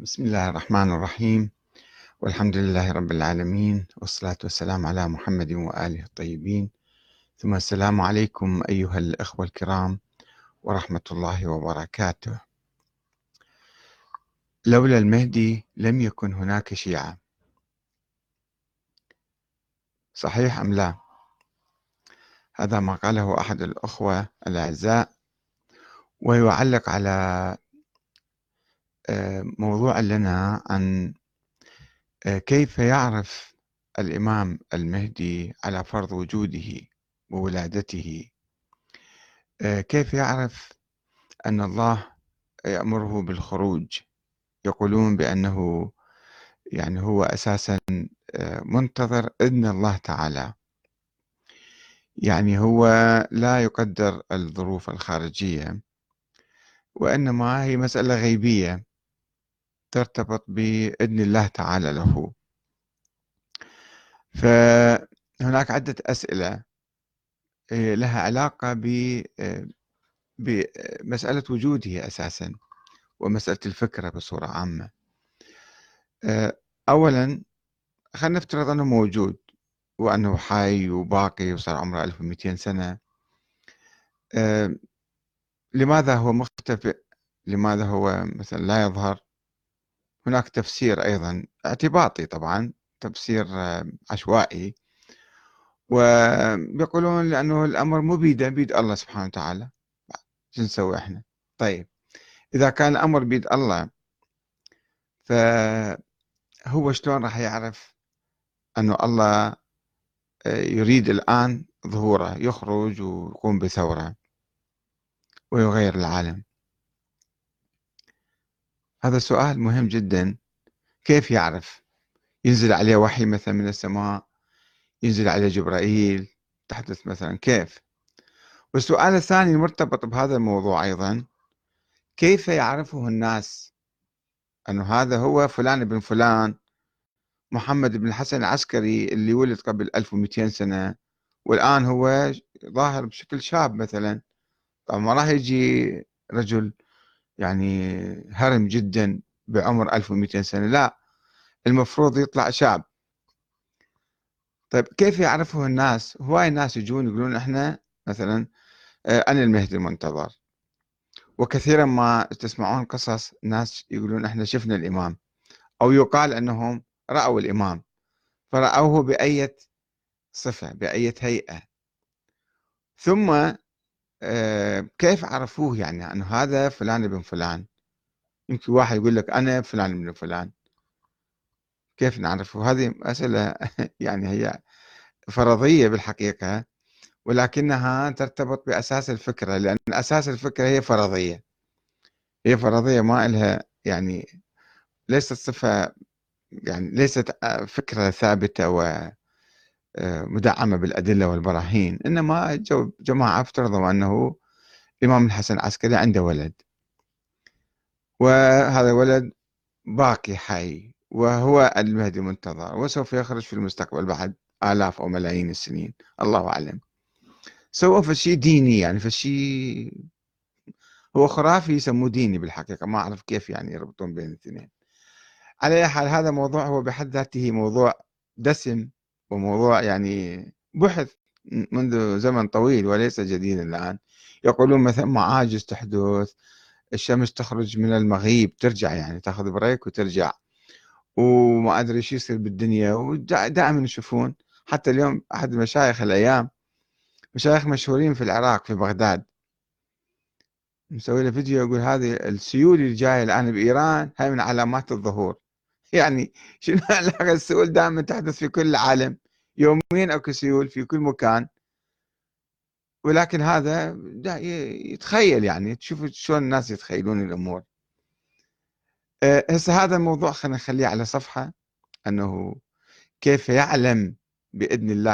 بسم الله الرحمن الرحيم. والحمد لله رب العالمين والصلاة والسلام على محمد وآله الطيبين. ثم السلام عليكم أيها الأخوة الكرام ورحمة الله وبركاته. لولا المهدي لم يكن هناك شيعة. صحيح أم لا؟ هذا ما قاله أحد الأخوة الأعزاء ويعلق على موضوع لنا عن آه، كيف يعرف الإمام المهدي على فرض وجوده وولادته؟ آه، كيف يعرف أن الله يأمره بالخروج؟ يقولون بأنه يعني هو أساسا منتظر إذن الله تعالى. يعني هو لا يقدر الظروف الخارجية وإنما هي مسألة غيبية. ترتبط بإذن الله تعالى له. فهناك عدة أسئلة آه، لها علاقة آه، بمسألة وجوده أساسا ومسألة الفكرة بصورة عامة. آه، أولا خلينا نفترض أنه موجود وأنه حي وباقي وصار عمره 1200 سنة. لماذا هو مختفئ؟ لماذا هو مثلا لا يظهر؟ هناك تفسير أيضا اعتباطي طبعا تفسير آه، عشوائي. ويقولون لأنه الأمر مو بيده بيد الله سبحانه وتعالى. شو نسوي إحنا؟ طيب إذا كان الأمر بيد الله فهو شلون راح يعرف أنه الله آه، يريد الآن ظهوره يخرج ويقوم بثورة ويغير العالم؟ هذا سؤال مهم جدا. كيف يعرف؟ ينزل عليه وحي مثلا من السماء ينزل عليه جبرائيل تحدث مثلا كيف؟ والسؤال الثاني المرتبط بهذا الموضوع أيضا. كيف يعرفه الناس أنه هذا هو فلان بن فلان؟ محمد بن الحسن العسكري اللي ولد قبل 1200 سنة والآن هو ظاهر بشكل شاب مثلا. طبعا ما راح يجي رجل يعني هرم جدا بعمر 1200 سنة. لا المفروض يطلع شاب طيب كيف يعرفه الناس؟ هواي الناس يجون يقولون إحنا مثلا آه، أنا المهدي المنتظر. وكثيرا ما تسمعون قصص ناس يقولون إحنا شفنا الإمام. أو يقال أنهم رأوا الإمام. فرأوه بأية صفة بأية هيئة. ثم كيف عرفوه يعني أنه هذا فلان ابن فلان؟ يمكن واحد يقول لك أنا فلان ابن فلان. كيف نعرفه؟ هذه مسألة يعني هي فرضية بالحقيقة ولكنها ترتبط بأساس الفكرة لأن أساس الفكرة هي فرضية. هي فرضية ما إلها يعني ليست صفة يعني ليست فكرة ثابتة و مدعمة بالأدلة والبراهين. إنما جماعة افترضوا أنه الإمام الحسن العسكري عنده ولد. وهذا الولد باقي حي وهو المهدي المنتظر وسوف يخرج في المستقبل بعد آلاف أو ملايين السنين. الله أعلم. سووا فشي ديني يعني فشي هو خرافي يسموه ديني بالحقيقة. ما أعرف كيف يعني يربطون بين الاثنين. على أي حال هذا موضوع هو بحد ذاته موضوع دسم. وموضوع يعني بحث منذ زمن طويل وليس جديدا الآن. يقولون مثلا معاجز تحدث الشمس تخرج من المغيب ترجع يعني تاخذ بريك وترجع. وما أدري إيش يصير بالدنيا. ودائما يشوفون حتى اليوم أحد المشايخ الأيام مشايخ مشهورين في العراق في بغداد مسوي له فيديو يقول هذه السيول اللي جاية الآن بإيران هاي من علامات الظهور. يعني شنو علاقة السيول دائما تحدث في كل العالم؟ يوميا اكو سيول في كل مكان. ولكن هذا يتخيل يعني تشوف شلون الناس يتخيلون الأمور. آه، هسه هذا الموضوع خلينا نخليه على صفحة أنه كيف يعلم بإذن الله